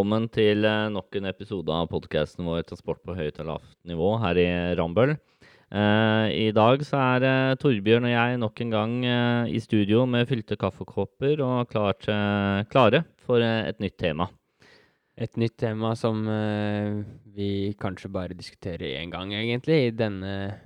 velkommen til eh, nok en episode av podkasten vår 'Transport på høyt og lavt nivå' her i Rambøll. Eh, I dag så er eh, Torbjørn og jeg nok en gang i studio med fylte kaffekopper og klart, klare for et nytt tema. Et nytt tema som vi kanskje bare diskuterer én gang, egentlig, i denne,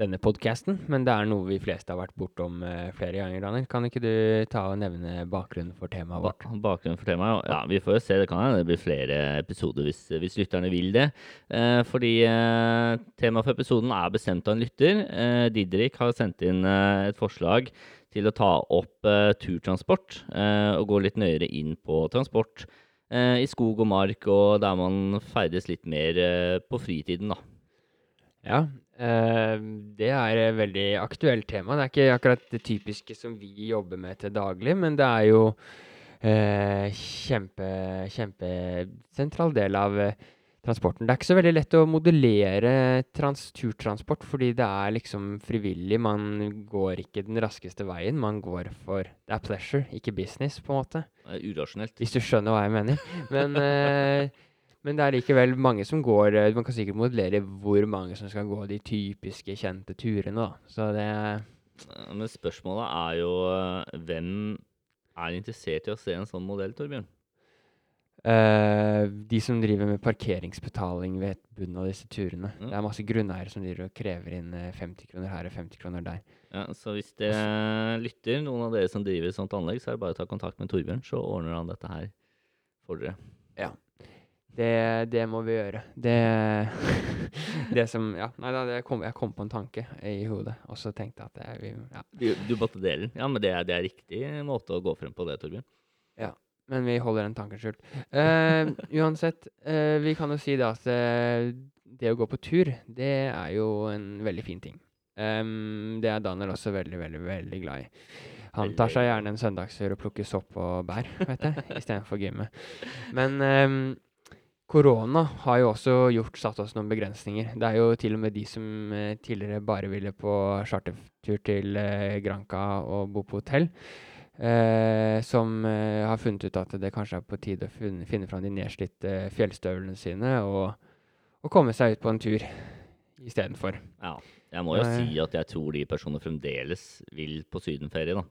denne podkasten. Men det er noe vi fleste har vært bortom eh, flere ganger, Daniel. Kan ikke du ta og nevne bakgrunnen for temaet Ba vårt? bakgrunnen for temaet? Ja, vi får jo se. Det kan hende det blir flere episoder hvis, hvis lytterne vil det. Eh, fordi eh, temaet for episoden er bestemt av en lytter. Eh, Didrik har sendt inn eh, et forslag til å ta opp eh, turtransport eh, og gå litt nøyere inn på transport eh, i skog og mark, og der man ferdes litt mer eh, på fritiden, da. Ja, eh, det er et veldig aktuelt tema. Det er ikke akkurat det typiske som vi jobber med til daglig, men det er jo eh, kjempe, kjempesentral del av eh, transporten. Det er ikke så veldig lett å modellere trans turtransport, fordi det er liksom frivillig. Man går ikke den raskeste veien, man går for Det er pleasure, ikke business, på en måte. Det er urasjonelt. Hvis du skjønner hva jeg mener. Men, eh, men det er likevel mange som går eh, Man kan sikkert modellere hvor mange som skal gå de typiske, kjente turene, da. Så det Eh, Men spørsmålet er jo eh, hvem er interessert i å se en sånn modell, Torbjørn? Uh, De som driver med parkeringsbetaling ved bunnen av disse turene. Mm. Det er masse grunneiere som driver og krever inn eh, 50 kroner her og 50 kroner der. Ja, så hvis det lytter, noen av dere som driver sånt anlegg, så er det bare å ta kontakt med Torbjørn, så ordner han dette her for dere. Det, det må vi gjøre. Det, det som Ja, nei da, kom, jeg kom på en tanke i hodet, og så tenkte jeg at vi, ja. Du, du måtte dele den. Ja, men det er, det er riktig måte å gå frem på det, Torbjørn. Ja, Men vi holder den tanken skjult. Eh, uansett, eh, vi kan jo si det at eh, det å gå på tur, det er jo en veldig fin ting. Um, det er Daniel også veldig, veldig, veldig glad i. Han tar seg gjerne en søndagstur og plukker sopp og bær, vet jeg, istedenfor gymmet. Men em, korona har jo også gjort, satt oss noen begrensninger. Det er jo til og med de som eh, tidligere bare ville på chartertur til eh, Granca og bo på hotell, eh, som eh, har funnet ut at det kanskje er på tide å finne, finne fram de nedslitte fjellstøvlene sine og, og komme seg ut på en tur istedenfor. Ja. Jeg må jo eh. si at jeg tror de personene fremdeles vil på sydenferie, da.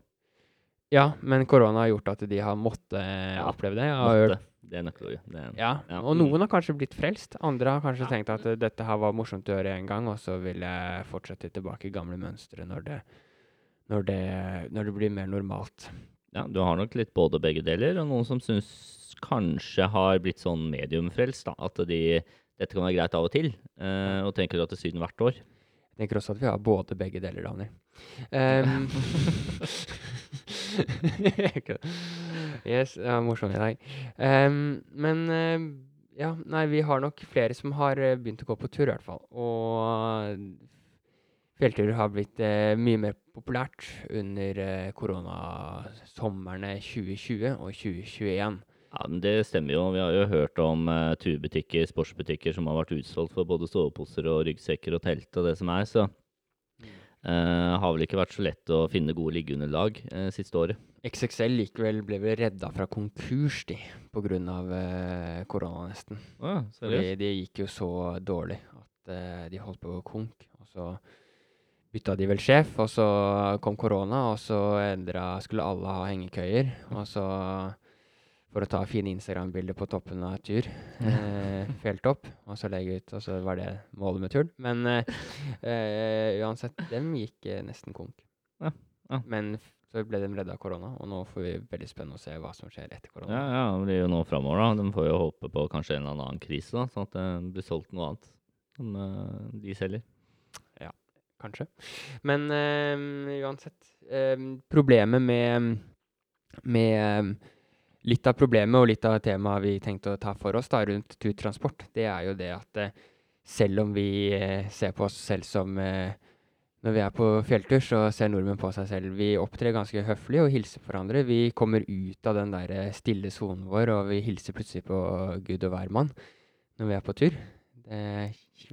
Ja, men korona har gjort at de har måttet Ja, oppleve det. Jeg har hørt Måtte. Det er nøkkelordet. Det er- Ja, Ja. og noen har kanskje blitt frelst. Andre har kanskje Ja. tenkt at eh, dette her var morsomt å gjøre en gang, og så vil jeg fortsette tilbake i gamle mønstre når det, når det, når det blir mer normalt. Ja, du har nok litt både begge deler, og noen som syns kanskje har blitt sånn mediumfrelst, da. At de, dette kan være greit av og til, eh, og tenker at det Syden hvert år. Jeg tenker også at vi har både begge deler, Daniel. Um, yes, det var morsomt i dag. Um, men uh, ja, nei, vi har nok flere som har eh, begynt å gå på tur, i hvert fall. Og fjellturer har blitt uh, mye mer populært under koronasomrene 2020 og 2021. Ja, men Det stemmer jo. Vi har jo hørt om uh, turbutikker, sportsbutikker som har vært utsolgt for både soveposer og ryggsekker og telt og det som er. Så uh, har vel ikke vært så lett å finne gode liggeunderlag uh, siste året. XXL likevel ble vel redda fra konkurs, de, på grunn av eh, korona, nesten. Ja, Fordi de gikk jo så dårlig at eh, de holdt på å konk. Og så bytta de vel sjef, og så kom korona, og så endra Skulle alle ha hengekøyer. Og så for å ta fine Instagram-bilder på toppen av tur. Eh, fjelltopp. Og så legge ut, og så var det målet med turen. Men eh, eh, uansett, dem gikk eh, nesten konk. Ja, ja. Men så ble de redda av korona, og nå får vi veldig spennende å se hva som skjer etter korona. Ja, ja, det blir jo nå framover, da. De får jo håpe på kanskje en eller annen krise, da, sånn at det blir solgt noe annet som eh, de selger. Ja, Kanskje. Men eh, uansett. problemet med, med Litt av problemet og litt av temaet vi tenkte å ta for oss da, rundt turtransport, det er jo det at eh, selv om vi eh, ser på oss selv som eh, Når vi er på fjelltur, så ser nordmenn på seg selv. Vi opptrer ganske høflig og hilser på hverandre. Vi kommer ut av den der stille sonen vår, og vi hilser plutselig på Gud og hvermann når vi er på tur. Det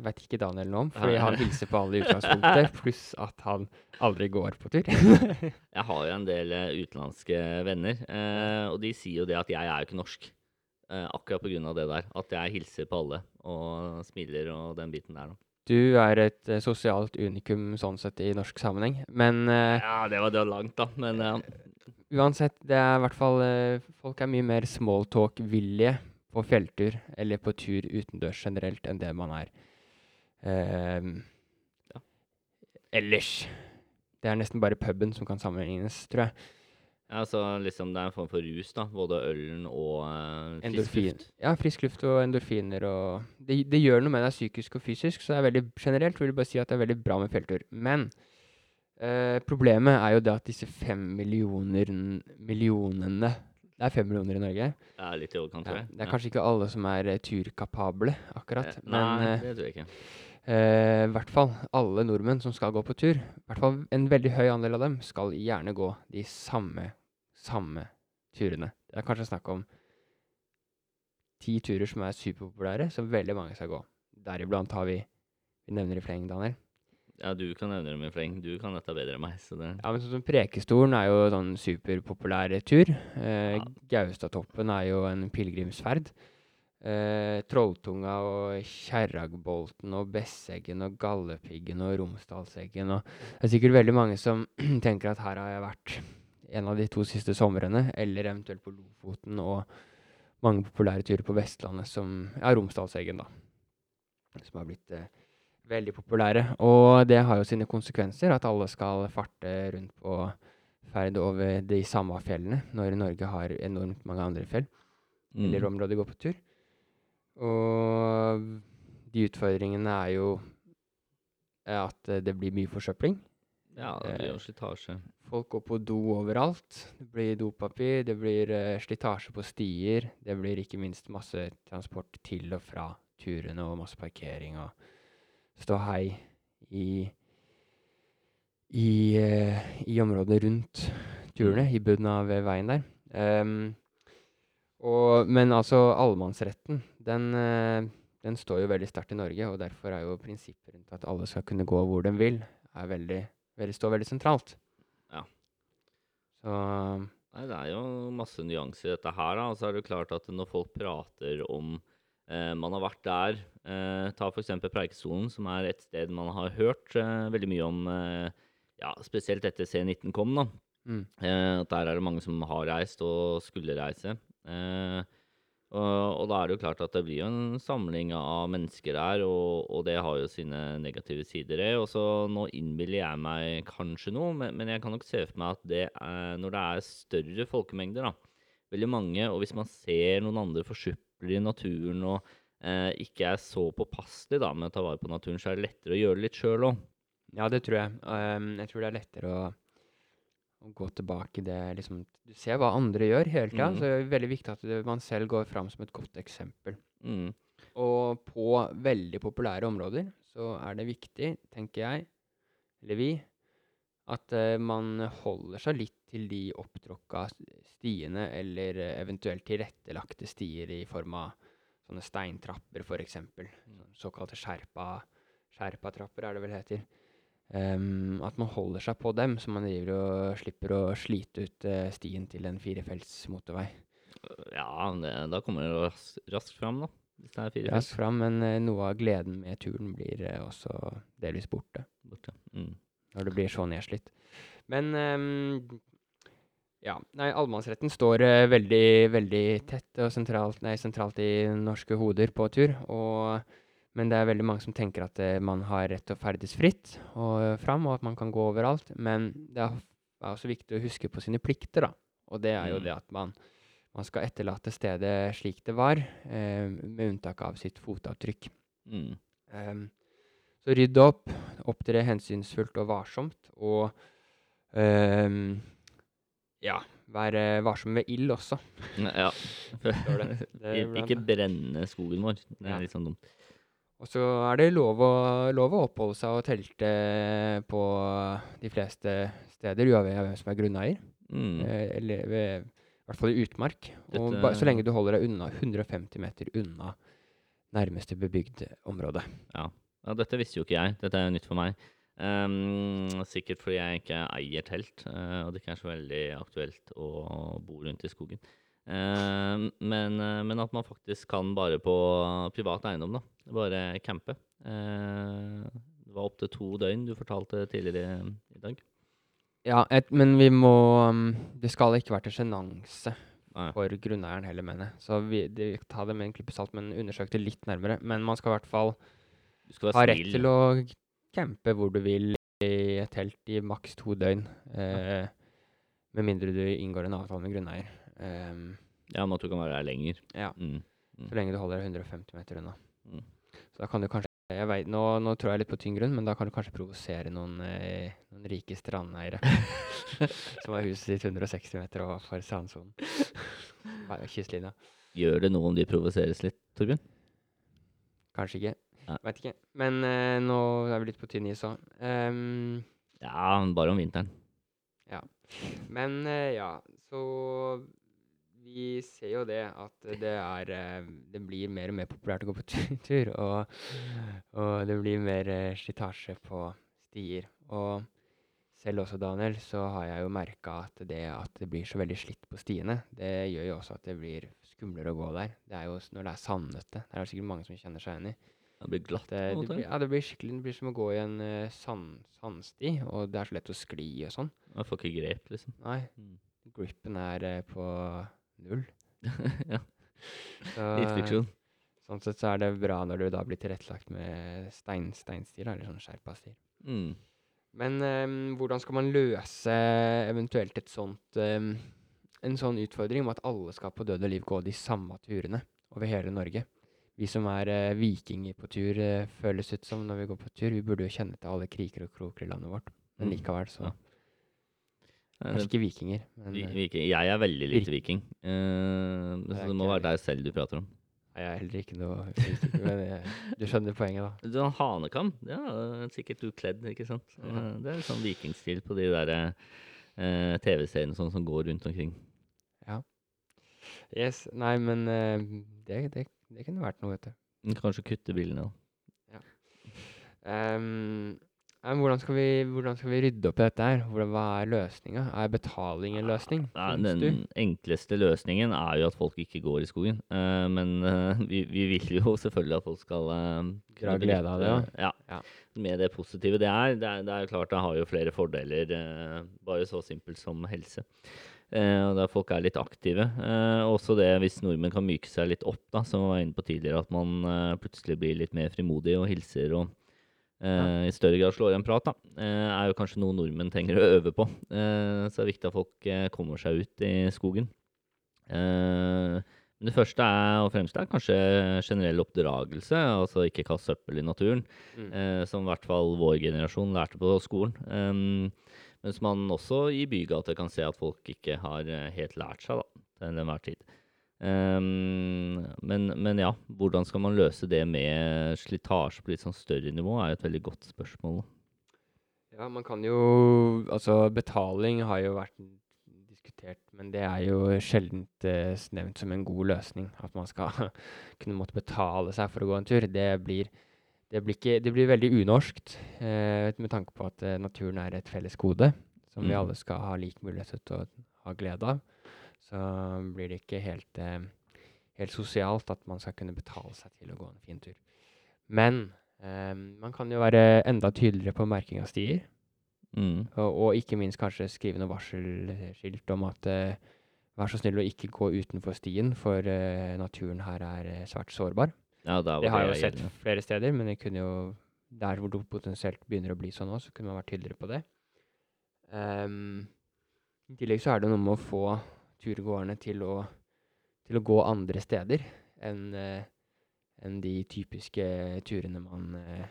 vet ikke Daniel noe om, fordi han hilser på alle i utgangspunktet, pluss at han aldri går på tur. Jeg har jo en del eh, utenlandske venner, eh, og de sier jo det at jeg er jo ikke norsk. eh, akkurat på grunn av det der. At jeg hilser på alle og smiler og den biten der. Du er et sosialt unikum sånn sett i norsk sammenheng, men Ja, det var det langt, da. Men ja. uansett, det er i hvert fall Folk er mye mer smalltalk-villige på fjelltur eller på tur utendørs generelt enn det man er ehm, Ja. ellers. Det er nesten bare puben som kan sammenlignes, tror jeg. ja, så liksom det er en form for rus, da. Både ølen og eh, frisk Endorfin. luft. Ja, frisk luft og endorfiner og det, det gjør noe med deg psykisk og fysisk, så det er veldig generelt vil jeg bare si at det er veldig bra med fjelltur. Men eh, problemet er jo det at disse fem millionene Det er fem millioner i Norge. Det er litt i overkant, tror jeg. det er kanskje ikke alle som er eh, turkapable, akkurat. Eh, Men Nei, eh, det tror jeg ikke. Uh, i hvert fall alle nordmenn som skal gå på tur, i hvert fall en veldig høy andel av dem, skal gjerne gå de samme, samme turene. Det er kanskje snakk om ti turer som er superpopulære, som veldig mange skal gå. Deriblant har vi Vi nevner i fleng, Daniel. Ja, du kan nevne dem i fleng. Du kan dette bedre enn meg. så det... Ja, men sånn som Prekestolen er jo sånn superpopulær tur. Eh, Ja. Gaustatoppen er jo en pilegrimsferd. Eh, Trolltunga og Kjerragbolten og Besseggen og Gallepiggen og Romsdalseggen og Det er sikkert veldig mange som tenker at her har jeg vært en av de to siste somrene, eller eventuelt på Lofoten og mange populære turer på Vestlandet som Ja, Romsdalseggen, da. Som har blitt eh, veldig populære. Og det har jo sine konsekvenser, at alle skal farte rundt på ferd over de samme fjellene, når Norge har enormt mange andre fjell eller Mm. områder går på tur. Og de utfordringene er jo eh, at det blir mye forsøpling. Ja, det blir jo slitasje. Folk går på do overalt. Det blir dopapir, det blir eh, slitasje på stier. Det blir ikke minst masse transport til og fra turene og masse parkering og ståhei i i, eh, i området rundt turene, i bunnen av eh, veien der. Um, og, men altså, allemannsretten, den, eh, den står jo veldig sterkt i Norge, og derfor er jo prinsippet rundt at alle skal kunne gå hvor de vil, er veldig, veldig, står veldig sentralt. Ja. Så Nei, det er jo masse nyanser i dette her, da. Og så er det klart at når folk prater om man har vært der eh, Ta f.eks. Preikestolen, som er et sted man har hørt eh, veldig mye om, eh, ja, spesielt etter C19 kom, da. mm, Eh, der er det mange som har reist og skulle reise. Eh, og, og da er det jo klart at det blir jo en samling av mennesker der, og, og det har jo sine negative sider. Og så nå innbiller jeg meg kanskje noe, men, men jeg kan nok se for meg at det er, når det er større folkemengder, da, veldig mange, og hvis man ser noen andre forsupler i naturen og eh, ikke er så påpasselig da, med å ta vare på naturen, så er det lettere å gjøre det litt sjøl òg. ja, det tror jeg. Um, jeg tror det er lettere å, å gå tilbake i det liksom, Du ser hva andre gjør hele tida, mm. så det er veldig viktig at det, man selv går fram som et godt eksempel. Mm. Og på veldig populære områder så er det viktig, tenker jeg, eller vi, at uh, man holder seg litt til de opptråkka stiene, eller eh, eventuelt tilrettelagte stier i form av sånne steintrapper, f.eks. Såkalte skjerpa, skjerpatrapper, er det vel heter. Um, at man holder seg på dem, så man driver og slipper å slite ut uh, stien til en firefelts motorvei. Ja, det, da kommer det raskt, raskt fram, da. Hvis det er firefelts. raskt fram, men uh, noe av gleden med turen blir uh, også delvis borte borte. Mm. når det blir så nedslitt. Men ehm, ja, nei, allemannsretten står uh, veldig, veldig tett og sentralt, nei, sentralt i norske hoder på tur. Og, men det er veldig mange som tenker at uh, man har rett til å ferdes fritt og uh, fram, og at man kan gå overalt. Men det er, er også viktig å huske på sine plikter, da. Og det er jo Mm. det at man, man skal etterlate stedet slik det var, eh, med unntak av sitt fotavtrykk. Mm. Um, så rydde opp, opptre hensynsfullt og varsomt, og ehm, ja, være varsom med ild også. Ja. Det. Det Ikke brenne skogen vår. Det er litt sånn dumt. Og så er det lov å, lov å oppholde seg og telte på de fleste steder, uavhengig av hvem som er grunneier. Mm. Eh, eller ved, i hvert fall i utmark. Og ba, så lenge du holder deg unna 150 meter unna nærmeste bebygde område. Ja. ja, dette visste jo ikke jeg. Dette er nytt for meg. Ehm, sikkert fordi jeg ikke eier telt, uh, og det ikke er så veldig aktuelt å bo rundt i skogen. Uh, men, uh, men at man faktisk kan bare på privat eiendom, da. Bare campe. Eh, det var opptil to døgn, du fortalte tidligere i dag. Ja, et, men vi må um, Det skal ikke være til sjenanse for grunneieren heller, mener jeg. Så vi, det, ta det med en klype salt, men undersøk det litt nærmere. Men man skal i hvert fall ha rett til å campe hvor du vil i et telt i maks to døgn. Eh, med mindre du inngår en avtale med grunneier. Um, Ja, men at du kan være her lenger. ja, Mm. så lenge du holder deg 150 meter unna. Mm. Så da kan du kanskje jeg vet, nå, nå tror jeg litt på tynn grunn, men da kan du kanskje provosere noen, eh, noen rike strandeiere. som har huset sitt 160 meter overfor strandsonen. Kystlinja. Gjør det noe om de provoseres litt, Torbjørn? Kanskje ikke. Nei. Veit ikke. Men eh, nå er vi litt på tynn is òg. Um, Ja, bare om vinteren. men eh, ja, så vi ser jo det at det er eh, Det blir mer og mer populært å gå på tu- tur, og, og det blir mer eh, slitasje på stier. Og selv også, Daniel, så har jeg jo merka at det at det blir så veldig slitt på stiene, det gjør jo også at det blir skumlere å gå der. Det er jo s- når det er sandete. Det er det sikkert mange som kjenner seg igjen i. Det blir glatt. Det, det, blir, ja, det blir skikkelig Det blir som å gå i en uh, sand, sandsti, og det er så lett å skli og sånn. Man får ikke grep, liksom. Nei, Mm. gripen er uh, på null. ja, Så, litt friksjon. Sånn sett så er det bra når du da blir tilrettelagt med stein, steinstier, eller sånn skjerpastier. Mm. Men um, hvordan skal man løse eventuelt et sånt um, en sånn utfordring om at alle skal på død og liv gå de samme turene over hele Norge? Vi som er eh, vikinger på tur, eh, føles ut som når vi går på tur. Vi burde jo kjenne til alle kriker og kroker i landet vårt. Men Mm. likevel, så. Kanskje ikke vikinger, men vi- eh, viking. Jeg er veldig lite viking. Eh, Det så er det må ikke være deg selv du prater om. jeg er heller ikke noe viking. men jeg, du skjønner poenget, da. Du har hanekam. Ja, sikkert du kledd, ikke sant. Eh, Det er sånn vikingstil på de der eh, TV-seriene sånn som går rundt omkring. Yes, Nei, men eh, det, det, det kunne vært noe, vet du. Kanskje kutte bilene, da. Ja. Um, hvordan, skal vi, hvordan skal vi rydde opp i dette her? Hvordan, hva er løsninga? Er betaling en løsning? Ja, den du? enkleste løsningen er jo at folk ikke går i skogen. Uh, men uh, vi, vi vil jo selvfølgelig at folk skal uh, Dra glede av det, ja. Ja. Med det positive det er. Det er, det er klart det har jo flere fordeler, eh, bare så simpelt som helse. Eh, og der folk er litt aktive. Eh, også det hvis nordmenn kan myke seg litt opp, da, som vi var inne på tidligere, at man eh, plutselig blir litt mer frimodig og hilser og eh, i større grad slår en prat, da, eh, er jo kanskje noe nordmenn trenger å øve på. Eh, så det er viktig at folk kommer seg ut i skogen. Eh, men det første er, og fremste er kanskje generell oppdragelse, altså ikke kast søppel i naturen, Mm. eh, som i hvert fall vår generasjon lærte på skolen. Um, mens man også i bygater kan se at folk ikke har eh, helt lært seg da, til enhver tid. Um, men, men ja, hvordan skal man løse det med slitasje på litt sånn større nivå, er jo et veldig godt spørsmål. Ja, man kan jo Altså, betaling har jo vært diskutert, men det er jo sjelden eh, nevnt som en god løsning. At man skal kunne måtte betale seg for å gå en tur. Det blir, det blir, ikke, det blir veldig unorskt, eh, med tanke på at eh, naturen er et felles gode som vi Mm. alle skal ha lik mulighet til å ha glede av. Så blir det ikke helt, eh, helt sosialt at man skal kunne betale seg til å gå en fin tur. Men eh, man kan jo være enda tydeligere på merking av stier. Mm. Og, og ikke minst kanskje skrive noe varselskilt om at eh, vær så snill å ikke gå utenfor stien, for eh, naturen her er svært sårbar. Ja, Det har jeg jo sett gjerne. flere steder, men det kunne jo der hvor det potensielt begynner å bli sånn òg, så kunne man vært tydeligere på det. Um, I tillegg så er det noe med å få turgåerne til å, til å gå andre steder enn uh, en de typiske turene man uh,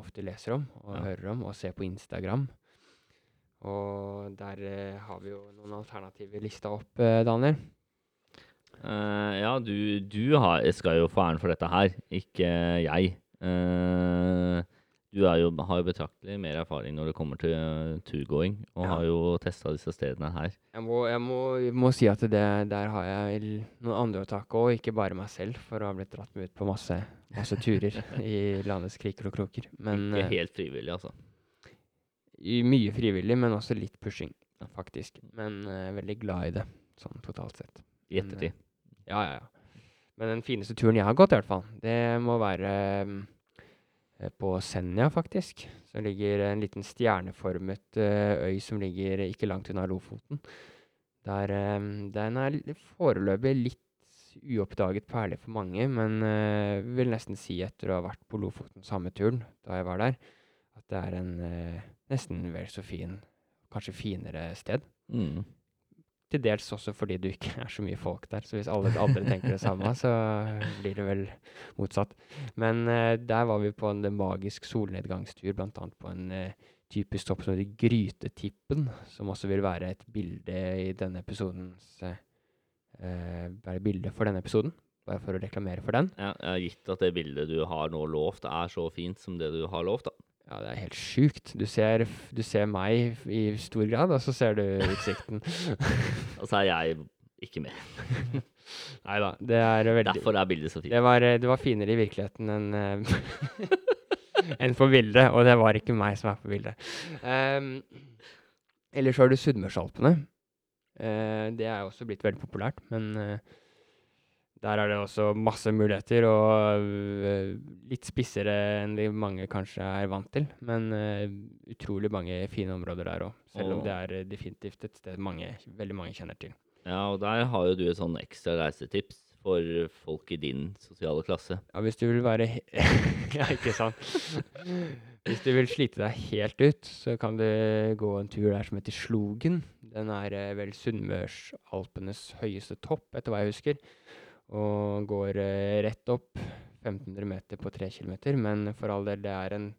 ofte leser om og Ja. hører om og ser på Instagram. Og der uh, har vi jo noen alternativer lista opp, eh, Daniel. Eh, ja, du, du har, skal jo få æren for dette her, ikke jeg. Uh, du jo, har jo betraktelig mer erfaring når det kommer til eh, turgåing, og Ja. har jo testa disse stedene her. Jeg må, jeg må, må si at det, der har jeg noen andre å takke òg, ikke bare meg selv, for å ha blitt dratt med ut på masse, masse turer i landets kriker og kroker. Men ikke helt frivillig, altså. mye frivillig, men også litt pushing, faktisk. Men uh, veldig glad i det, sånn totalt sett. i ettertid. Ja, ja, ja. Men den fineste turen jeg har gått, i hvert fall, det må være um, på Senja, faktisk. Som ligger en liten stjerneformet uh, øy som ligger ikke langt unna Lofoten. Der, um, den er foreløpig litt uoppdaget perle for mange, men uh, vil nesten si etter å ha vært på Lofoten samme turen da jeg var der, at det er en uh, nesten vel så fin, kanskje finere sted. Mm. Til dels også fordi du ikke er så mye folk der. Så hvis alle andre tenker det samme, så blir det vel motsatt. Men uh, der var vi på en magisk solnedgangstur, bl.a. på en uh, typisk topp som heter Grytetippen, som også vil være et bilde i denne episodens uh, Være bilde for denne episoden. Bare for å reklamere for den. Ja, jeg har gitt at det bildet du har nå lovt, er så fint som det du har lovt, da. Ja, det er helt sjukt. Du ser, du ser meg i stor grad, og så ser du utsikten. Og så er jeg ikke med. Nei da, det er veldig Derfor er bildet så fint. Det var, det var finere i virkeligheten enn eh, enn på bildet, og det var ikke meg som er på bildet. Um, ellers har du Sunnmørsalpene. Uh, det er også blitt veldig populært, men uh, der er det også masse muligheter, og uh, litt spissere enn de mange kanskje er vant til. Men utrolig mange fine områder der òg, selv om det er definitivt et sted mange, veldig mange kjenner til. Ja, og der har jo du et sånn ekstra reisetips for folk i din sosiale klasse. Ja, hvis du vil være Ja, ikke sant? hvis du vil slite deg helt ut, så kan du gå en tur der som heter Slogen. Den er eh, vel Sunnmørsalpenes høyeste topp, etter hva jeg husker. Og går eh, rett opp 1500 meter på 3 km. Men for all del, det er en,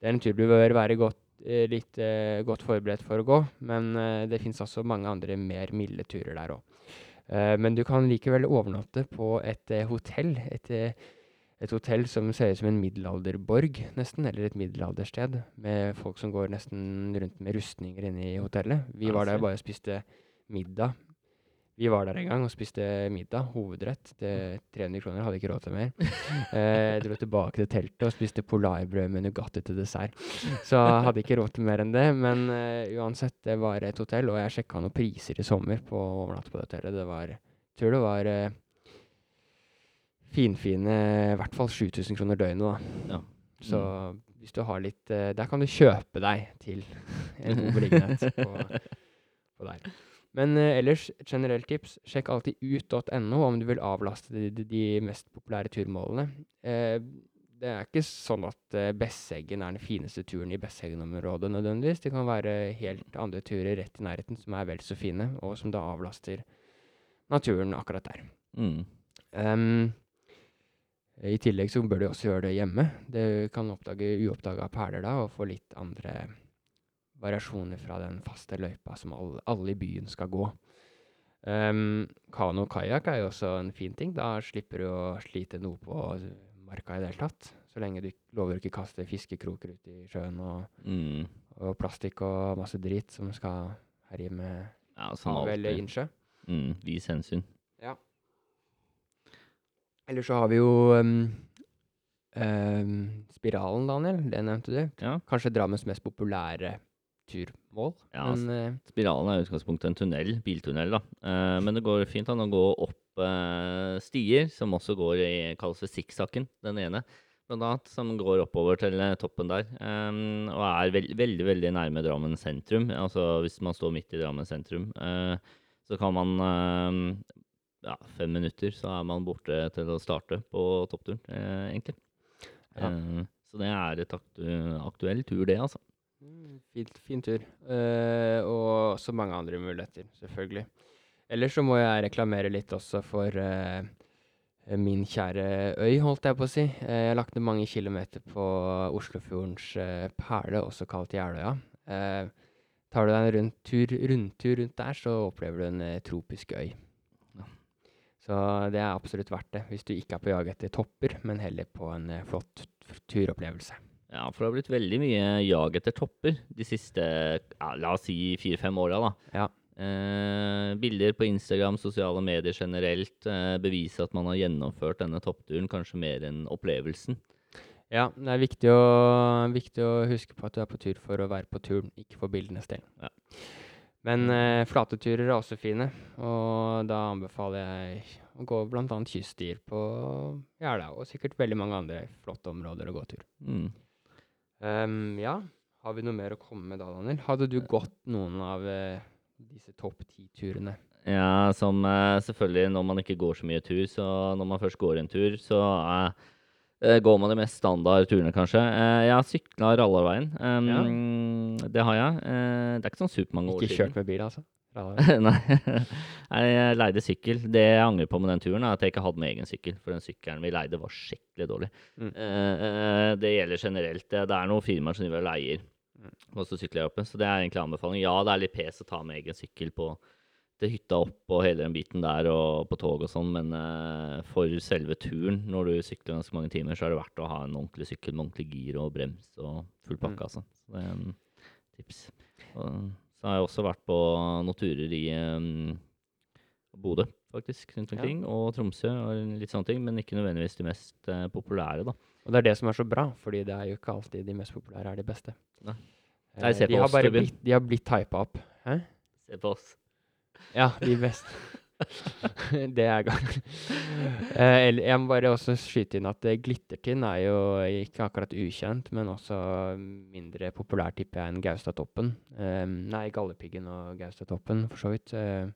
det er en tur du bør være godt, eh, litt eh, godt forberedt for å gå. Men eh, det fins også mange andre mer milde turer der òg. Eh, men du kan likevel overnatte på et uh, hotell. Et, uh, et, hotell som ser ut som en middelalderborg, nesten, eller et middelaldersted. Med folk som går nesten rundt med rustninger inne i hotellet. Vi var der bare og spiste middag. Vi var der en gang og spiste middag, hovedrett, til 300 kroner. Hadde ikke råd til mer. Jeg dro tilbake til teltet og spiste polarbrød med Nugatti til dessert. Så hadde ikke råd til mer enn det. Men uansett, det var et hotell, og jeg sjekka noen priser i sommer på å overnatte på det hotellet. Det var Jeg tror det var finfine i hvert fall 7000 kroner døgnet, da. Ja. Så hvis du har litt Der kan du kjøpe deg til en god beliggenhet på, på der. Men uh, ellers, generelt tips, sjekk alltid ut.no om du vil avlaste de, de, de mest populære turmålene. Uh, det er ikke sånn at uh, Besseggen er den fineste turen i Besseggen-området nødvendigvis. Det kan være helt andre turer rett i nærheten som er vel så fine, og som da avlaster naturen akkurat der. Mm. Um, I tillegg så bør du også gjøre det hjemme. Du kan oppdage uoppdaga perler da, og få litt andre variasjoner fra den faste løypa som alle, alle i byen skal gå. Um, kano og kajakk er jo også en fin ting. Da slipper du å slite noe på marka i det hele tatt. Så lenge du lover ikke kaste fiskekroker ut i sjøen og, Mm. og plastikk og masse drit som skal herje med Ja, hav eller innsjø. Mm. Vis hensyn. Eller så har vi jo um, um, Spiralen, Daniel. Det nevnte du. Ja. Kanskje Drammens mest populære turmål. Ja, men eh, Spiralen er i utgangspunktet en tunnel, biltunnel, da. Eh, men det går fint an å gå opp eh, stier, som også går i, kalles for sikksakken, den ene, blant annet, som går oppover til toppen der. Og er veld, veldig, veldig nærme Drammen sentrum. Altså hvis man står midt i Drammen sentrum, så kan man Ja, fem minutter, så er man borte til å starte på toppturen, egentlig. Ja. Så det er et aktu aktuell tur, det, altså. Mm, Fint, fin tur. Uh, og så mange andre muligheter, selvfølgelig. Ellers så må jeg reklamere litt også for uh, min kjære øy, holdt jeg på å si. Uh, jeg lagt ned mange kilometer på Oslofjordens perle, også kalt Jeløya. Tar du deg en rundt tur, rundtur rundt der, så opplever du en tropisk øy. Så det er absolutt verdt det, hvis du ikke er på jag etter topper, men heller på en flott turopplevelse. Ja, for det har blitt veldig mye jag etter topper de siste, ja, la oss si fire-fem åra. Ja. Eh, bilder på Instagram, sosiale medier generelt eh, beviser at man har gjennomført denne toppturen, kanskje mer enn opplevelsen. Ja, det er viktig å, viktig å huske på at du er på tur for å være på turen, ikke for bildenes del. Ja. Men eh, flate turer er også fine, og da anbefaler jeg å gå bl.a. kyststier på Gjerda, og sikkert veldig mange andre flotte områder å gå tur. Mm. Ehm, ja, har vi noe mer å komme med da, Daniel? Hadde du gått noen av uh, disse topp ti-turene? Ja, som uh, selvfølgelig når man ikke går så mye tur, så når man først går en tur, så eh, eh, går man de mest standard turene, kanskje. Eh, jeg har sykla Rallarveien. Um, Det har jeg. Eh, det er ikke sånn supermange år Ikke kjørt med bil, altså? Nei, jeg leide sykkel. Det jeg angrer på med den turen, er at jeg ikke hadde med egen sykkel. For den sykkelen vi leide, var skikkelig dårlig. Mm. Eh, eh, det gjelder generelt. Det, det er noen firmaer som driver og leier Mm. og så sykler jeg oppe. Så det er egentlig anbefaling. Ja, det er litt pes å ta med egen sykkel på til hytta opp og hele den biten der og på tog og sånn, men eh, for selve turen, når du sykler ganske mange timer, så er det verdt å ha en ordentlig sykkel med ordentlig gir og brems og full pakke, Mm. altså. Så det er en tips. Og, så har jeg også vært på noen turer i um, Bodø, faktisk, rundt Ja. omkring, og Tromsø og litt sånne ting, men ikke nødvendigvis de mest uh, populære, da. Og det er det som er så bra, fordi det er jo ikke alltid de mest populære er de beste. Nei. Eh, Nei, se de oss, har bare blitt, de har blitt hypa opp. Hæ? Se på oss. Ja, de beste. det er galt. Eh, jeg må bare også skyte inn at eh, Glittertind er jo ikke akkurat ukjent, men også mindre populær, tipper jeg, enn Gaustatoppen. Eh, nei, Galdhøpiggen og Gaustatoppen, for så vidt. Eh,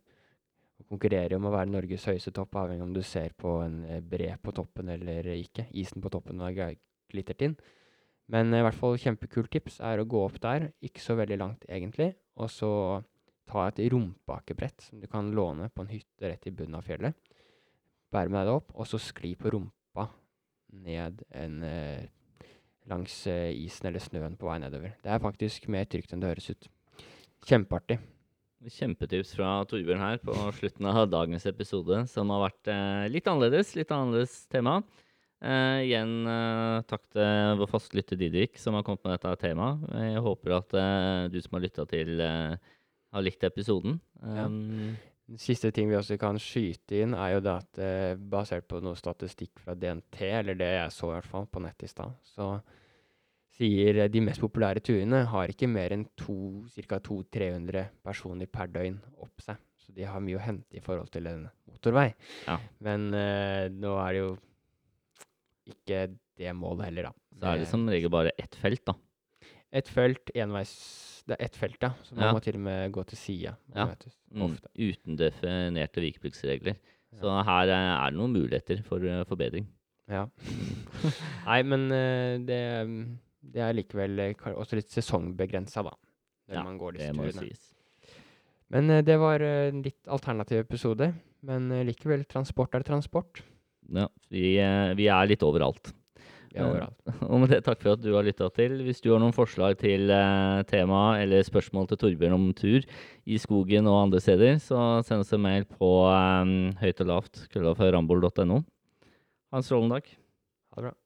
konkurrerer om å være Norges høyeste topp, avhengig om du ser på en eh, bre på toppen eller ikke. Isen på toppen av Glittertind. Men eh, i hvert fall kjempekult tips er å gå opp der, ikke så veldig langt egentlig, og så ta et rumpakebrett som du kan låne på en hytte rett i bunnen av fjellet. Bære med deg det opp, og så skli på rumpa ned en eh, langs eh, isen eller snøen på vei nedover. Det er faktisk mer trygt enn det høres ut. Kjempeartig. Kjempetips fra Torbjørn her på slutten av dagens episode, som har vært eh, litt annerledes. Litt annerledes tema. Eh, igjen eh, takk til vår fastlytter Didrik, som har kommet med dette temaet. Jeg håper at eh, du som har lytta til, eh, har likt episoden. Um, Den siste ting vi også kan skyte inn, er jo det at eh, basert på noe statistikk fra DNT, eller det jeg så i hvert fall på nettet i stad, så sier eh, de mest populære turene har ikke mer enn ca. 200-300 personer per døgn opp seg. Så de har mye å hente i forhold til en motorvei. Ja. Men eh, nå er det jo ikke det målet heller, da. så er det som regel bare ett felt, da. Et felt, enveis Det er ett felt, ja. Så man Ja. må til og med gå til sida. Ja. Mm, Ofte. uten definerte vikepliktsregler. Så her eh, er det noen muligheter for eh, forbedring. Ja. Nei, men eh, det, det er likevel eh, ka- også litt sesongbegrensa, da. Når Ja, man går disse Det må jo turene. sies. Men eh, det var eh, en litt alternativ episode. Men eh, likevel, transport er transport. Ja, vi, eh, vi er litt overalt. Ja. Og med det takk for at du har lytta til. Hvis du har noen forslag til eh, tema eller spørsmål til Torbjørn om tur i skogen og andre steder, så send oss en mail på eh, høyt og lavt, krøllalfa.rambol.no. Ha en strålende dag. Ha det bra.